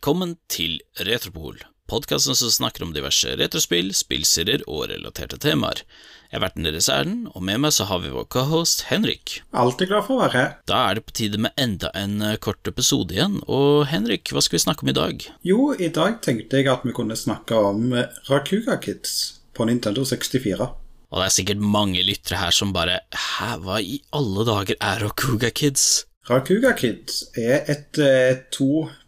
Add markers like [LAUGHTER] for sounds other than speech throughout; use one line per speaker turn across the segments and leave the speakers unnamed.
Velkommen til Retropol, podkasten som snakker om diverse retrospill, spillserier og relaterte temaer. Jeg har vært deres Erlend, og med meg så har vi vår cohost Henrik.
Alltid glad for å være her.
Da er det på tide med enda en eh, kort episode igjen, og Henrik, hva skal vi snakke om i dag?
Jo, i dag tenkte jeg at vi kunne snakke om Rakuga Kids på Nintendo 64.
Og det er sikkert mange lyttere her som bare Hæ, hva i alle dager er Rakuga Kids?
Rakuga Kids er et eh,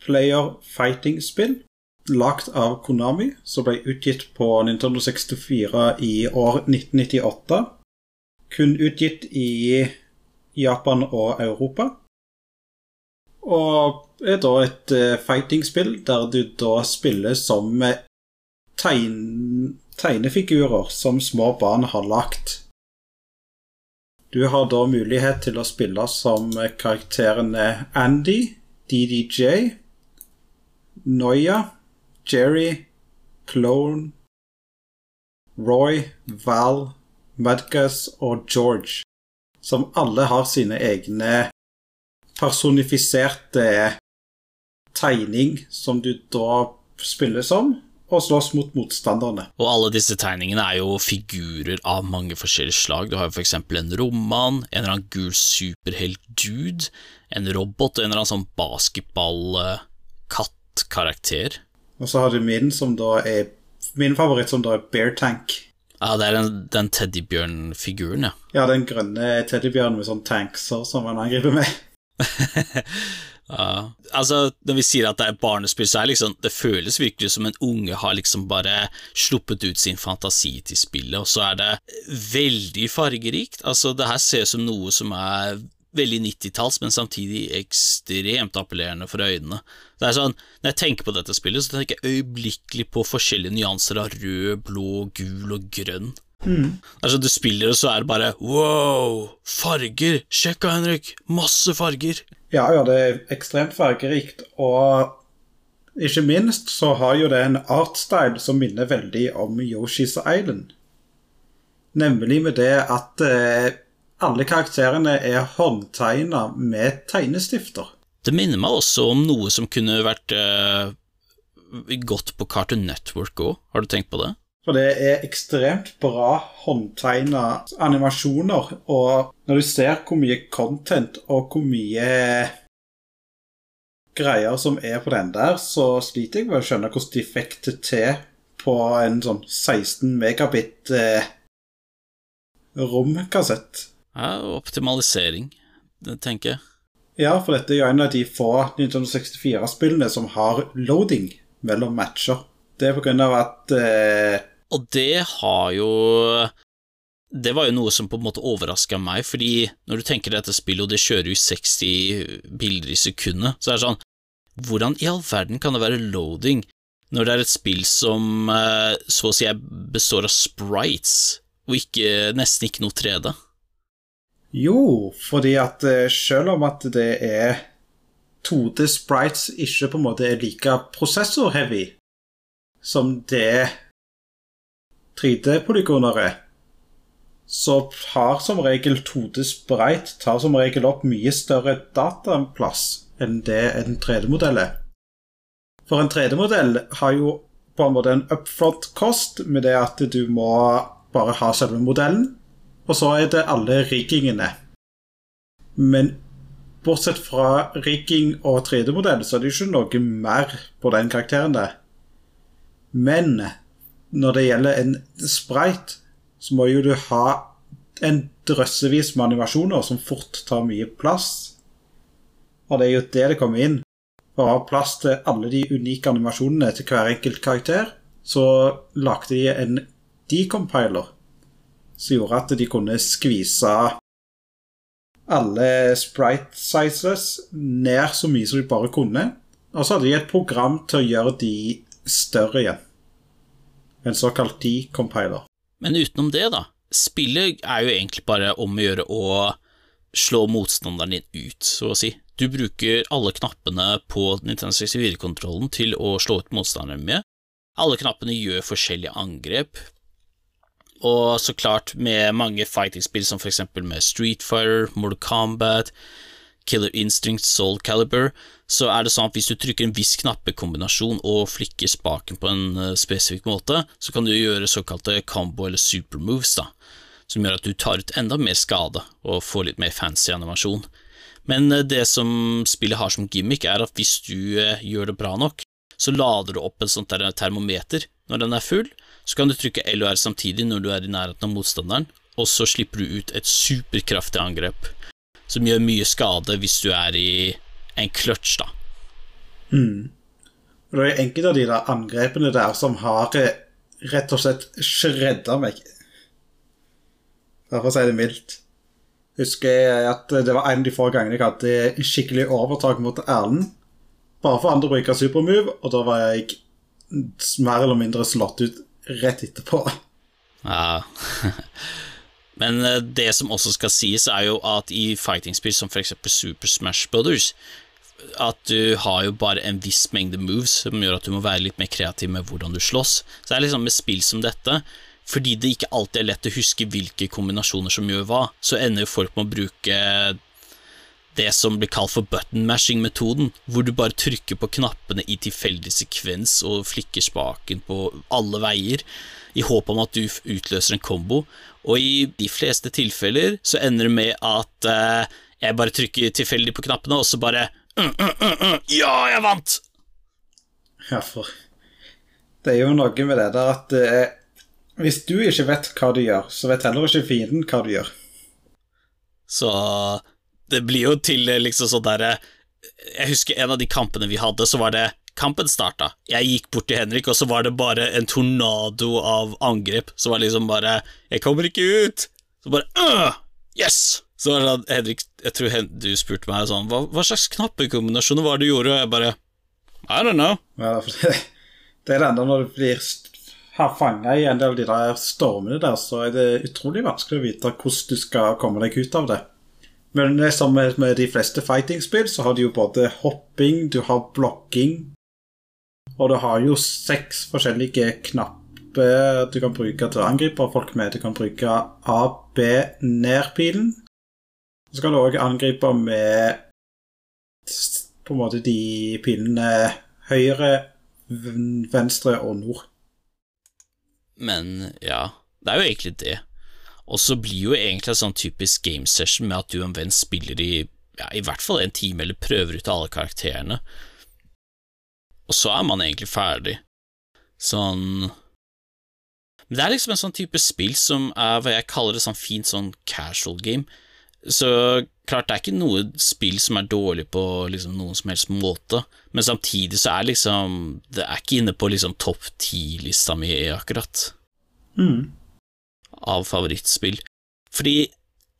to-player fighting-spill lagt av Konami, som ble utgitt på Nintendo 64 i år 1998. Kun utgitt i Japan og Europa. Og er da et eh, fighting-spill der du da spiller som eh, tegn tegnefigurer som små barn har lagt. Du har da mulighet til å spille som karakterene Andy, DDJ, Noya, Jerry, Clone, Roy, Val, Madgas og George, som alle har sine egne personifiserte tegning som du da spiller som og slåss mot motstanderne.
Og alle disse tegningene er jo figurer av mange forskjellige slag. Du har jo eksempel en rommann, en eller annen gul superhelt-dude, en robot en eller annen sånn basketball-katt-karakter.
Og så har du min, som da er Min favoritt, som da er Bear Tank.
Ja, det er den, den teddybjørnfiguren, ja.
Ja, den grønne teddybjørnen med sånne tankser som han angriper med. [LAUGHS] [LAUGHS]
Ja, altså Når vi sier at det er barnespill, så er liksom Det føles virkelig som en unge har liksom bare sluppet ut sin fantasi til spillet, og så er det veldig fargerikt. Altså Det her ser ut som noe som er veldig 90-talls, men samtidig ekstremt appellerende for øynene. Det er sånn, Når jeg tenker på dette spillet, så tenker jeg øyeblikkelig på forskjellige nyanser av rød, blå, gul og grønn.
Mm.
Altså Du spiller, og så er det bare wow, farger! Sjekk da, Henrik! Masse farger!
Ja, ja, det er ekstremt fargerikt, og ikke minst så har jo det en artstyle som minner veldig om Yoshi's Island. Nemlig med det at eh, alle karakterene er håndtegna med tegnestifter.
Det minner meg også om noe som kunne vært eh, godt på Cartoon Network òg, har du tenkt på det?
For det er ekstremt bra håndtegna animasjoner, og når du ser hvor mye content og hvor mye greier som er på den der, så sliter jeg med å skjønne hvordan de fikk det til på en sånn 16 megabit eh, romkassett.
Ja, optimalisering, tenker jeg.
Ja, for dette er jo en av de få Nintendo 64-spillene som har loading mellom matcher. Det er på grunn av at eh,
Og det har jo Det var jo noe som på en måte overraska meg, fordi når du tenker dette spillet, og det kjører jo 60 bilder i sekundet, så er det sånn Hvordan i all verden kan det være loading når det er et spill som eh, så å si består av sprites, og ikke, nesten ikke noe 3D?
Jo, fordi at eh, selv om at det er 2D sprites ikke på en måte er like prosessor-heavy som det 3D-polygoner er, så har som regel 2D sprite tar som regel opp mye større dataplass enn det en 3D-modell er. For en 3D-modell har jo på en måte en upfront kost med det at du må bare ha selve modellen, og så er det alle riggingene. Men bortsett fra rigging og 3D-modell, så er det ikke noe mer på den karakteren der. Men når det gjelder en sprite, så må jo du ha en drøssevis med animasjoner som fort tar mye plass. Og det er jo det det kommer inn. For å ha plass til alle de unike animasjonene til hver enkelt karakter, så lagde de en decompiler som gjorde at de kunne skvise alle sprite sizes ned så mye som de bare kunne. Og så hadde de et program til å gjøre de større igjen. En såkalt decompiler.
Men utenom det, da. Spillet er jo egentlig bare om å gjøre å slå motstanderen din ut, så å si. Du bruker alle knappene på Nintendo 64-kontrollen til å slå ut motstanderen med. Alle knappene gjør forskjellige angrep, og så klart med mange fighting-spill som eksempel med Street Fighter, Mortal Kombat, Killer Instinct, Soul Caliber, så er det sånn at hvis du trykker en viss knappekombinasjon og flikker spaken på en uh, spesifikk måte, så kan du gjøre såkalte combo- eller supermoves, da, som gjør at du tar ut enda mer skade og får litt mer fancy animasjon. Men uh, det som spillet har som gimmick, er at hvis du uh, gjør det bra nok, så lader du opp en sånt termometer når den er full, så kan du trykke L og R samtidig når du er i nærheten av motstanderen, og så slipper du ut et superkraftig angrep som gjør mye skade hvis du er i en clutch, da.
Mm. Det er enkelte av de der angrepene der som har eh, rett og slett shredda meg. For å si det mildt. Husker jeg at det var en av de få gangene jeg hadde skikkelig overtak mot Erlend. Bare for andre å bruke supermove, og da var jeg mer eller mindre slått ut rett etterpå.
Ja. [LAUGHS] Men eh, det som også skal sies, er jo at i fighting-spill som f.eks. Super Smash Brothers, at du har jo bare en viss mengde moves som gjør at du må være litt mer kreativ med hvordan du slåss. Så det er liksom med spill som dette, fordi det ikke alltid er lett å huske hvilke kombinasjoner som gjør hva, så ender jo folk med å bruke det som blir kalt for button mashing-metoden, hvor du bare trykker på knappene i tilfeldig sekvens og flikker spaken på alle veier, i håp om at du utløser en kombo, og i de fleste tilfeller så ender det med at uh, jeg bare trykker tilfeldig på knappene, og så bare uh, uh, Ja, jeg vant!
Ja, for Det er jo noe med det der at eh, hvis du ikke vet hva du gjør, så vet heller ikke fienden hva du gjør.
Så det blir jo til liksom sånn derre Jeg husker en av de kampene vi hadde, så var det Kampen starta, jeg gikk bort til Henrik, og så var det bare en tornado av angrep. Så var det liksom bare Jeg kommer ikke ut! Så bare øh, Yes! Så var det da Henrik Jeg tror du spurte meg sånn Hva, hva slags knappekombinasjoner var det du gjorde? Og jeg bare I don't know.
Ja, det, det er det enda når du blir fanga i en del av de der stormene der, så er det utrolig vanskelig å vite hvordan du skal komme deg ut av det. Men det som med, de fleste fighting-spill, så har du jo både hopping, du har blokking, og du har jo seks forskjellige knapper du kan bruke til å angripe folk med. Du kan bruke A, B, ned-pilen. Så kan du òg angripe med på en måte de pilene høyre, venstre og nord.
Men ja, det er jo egentlig det. Og så blir jo egentlig en sånn typisk game session med at du og en venn spiller i ja, i hvert fall en time, eller prøver ut alle karakterene. Og så er man egentlig ferdig. Sånn Men det er liksom en sånn type spill som er hva jeg kaller det sånn fint sånn casual game. Så klart, det er ikke noe spill som er dårlig på liksom noen som helst måte, men samtidig så er liksom Det er ikke inne på liksom topp ti-lista mi, akkurat.
Mm.
Av favorittspill. Fordi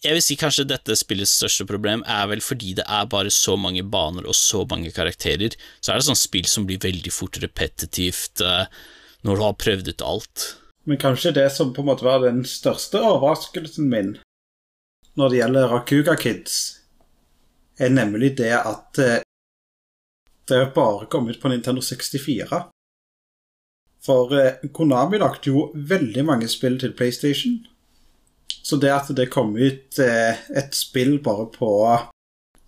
jeg vil si kanskje dette spillets største problem er vel fordi det er bare så mange baner og så mange karakterer, så er det sånn spill som blir veldig fort repetitivt uh, når du har prøvd ut alt.
Men kanskje det som på en måte var den største overraskelsen min når det gjelder Rakuga Kids, er nemlig det at uh, det bare kom ut på Nintendo 64. For uh, Konami lagde jo veldig mange spill til PlayStation. Så det at det kom ut eh, et spill bare på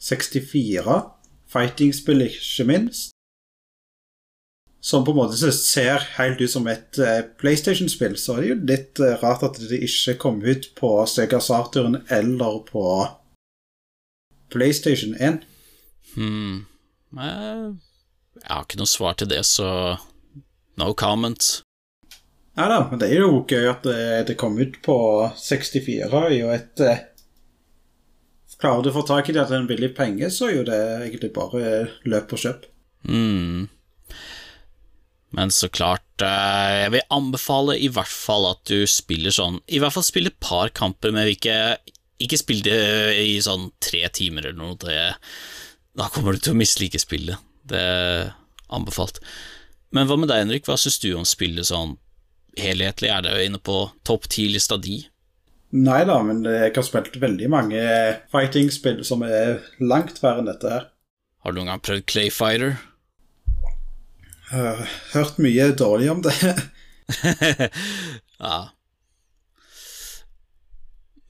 64, fighting-spill ikke minst, som på en måte ser helt ut som et eh, PlayStation-spill, så er det jo litt eh, rart at det ikke kom ut på Sega Saturn eller på PlayStation 1.
Hmm. Jeg har ikke noe svar til det, så no comment.
Ja da, men det er jo gøy at det, det kom ut på 64. Jo et eh, Klarer du å få tak i det til en billig penge, så er jo det egentlig bare løp og kjøp.
Mm. Men så klart eh, Jeg vil anbefale i hvert fall at du spiller sånn I hvert fall spille et par kamper, men ikke, ikke spill det i sånn tre timer eller noe. Det, da kommer du til å mislike spillet. Det er anbefalt. Men hva med deg, Henrik? Hva syns du om spillet sånn helhetlig? Er det inne på topp ti-lista di?
Nei da, men jeg har spilt veldig mange fighting-spill som er langt verre enn dette her.
Har du noen gang prøvd Clayfighter?
Uh, hørt mye dårlig om det. [LAUGHS]
ja.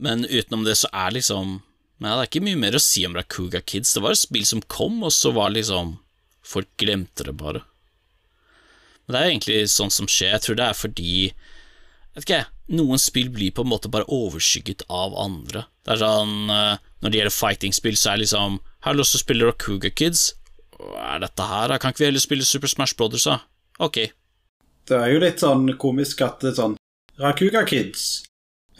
Men utenom det så er liksom Nei, det er ikke mye mer å si om Rakuga Kids. Det var et spill som kom, og så var liksom Folk glemte det bare. Men det er egentlig sånn som skjer. Jeg tror det er fordi Vet ikke, noen spill blir på en måte bare overskygget av andre. Det er sånn eh, Når det gjelder fighting-spill, så er det liksom Har du lyst til å spille Rakuga Kids? Hva er dette her? Kan ikke vi heller spille Super Smash Brothers, da? Ok.
Det er jo litt sånn komisk at det er sånn Rakuga Kids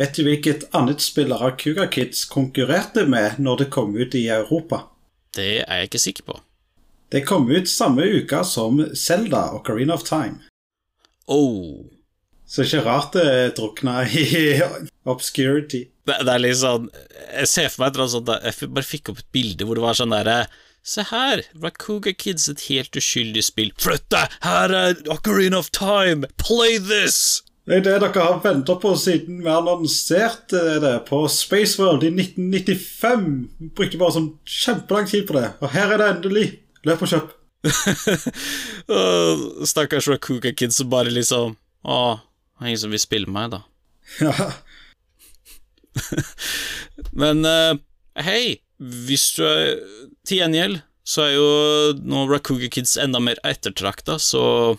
Vet du hvilket annet spill Rakuga Kids konkurrerte med når det kom ut i Europa?
Det er jeg ikke sikker på.
Det kom ut samme uka som Zelda og Carina of Time.
Oh.
Så ikke rart det drukna i [LAUGHS] obscurity.
Det, det, er litt sånn Jeg ser for meg et eller annet sånt Jeg bare fikk opp et bilde hvor det var sånn derre Se her, Rakuga Kids, et helt uskyldig spill. Flytt deg! Her er Ocarina of Time! Play this!
Det er det dere har venta på siden vi annonserte det på Spaceworld i 1995. Vi brukte bare sånn kjempelang tid på det, og her er det endelig. Løp og kjøp. [LAUGHS]
Stakkars Rakuka Kids som bare liksom Å, ingen som vil spille meg, da.
Ja. [LAUGHS]
Men uh, hei, hvis du er til gjengjeld, så er jo nå Rakuga Kids enda mer ettertrakta, så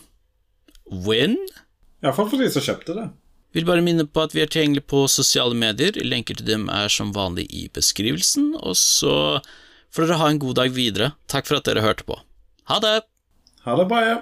win?
Iallfall for de som kjøpte det.
Vil bare minne på at vi er tilgjengelig på sosiale medier. Lenker til dem er som vanlig i beskrivelsen. Og så får dere ha en god dag videre. Takk for at dere hørte på. Ha det!
Ha det bra, ja.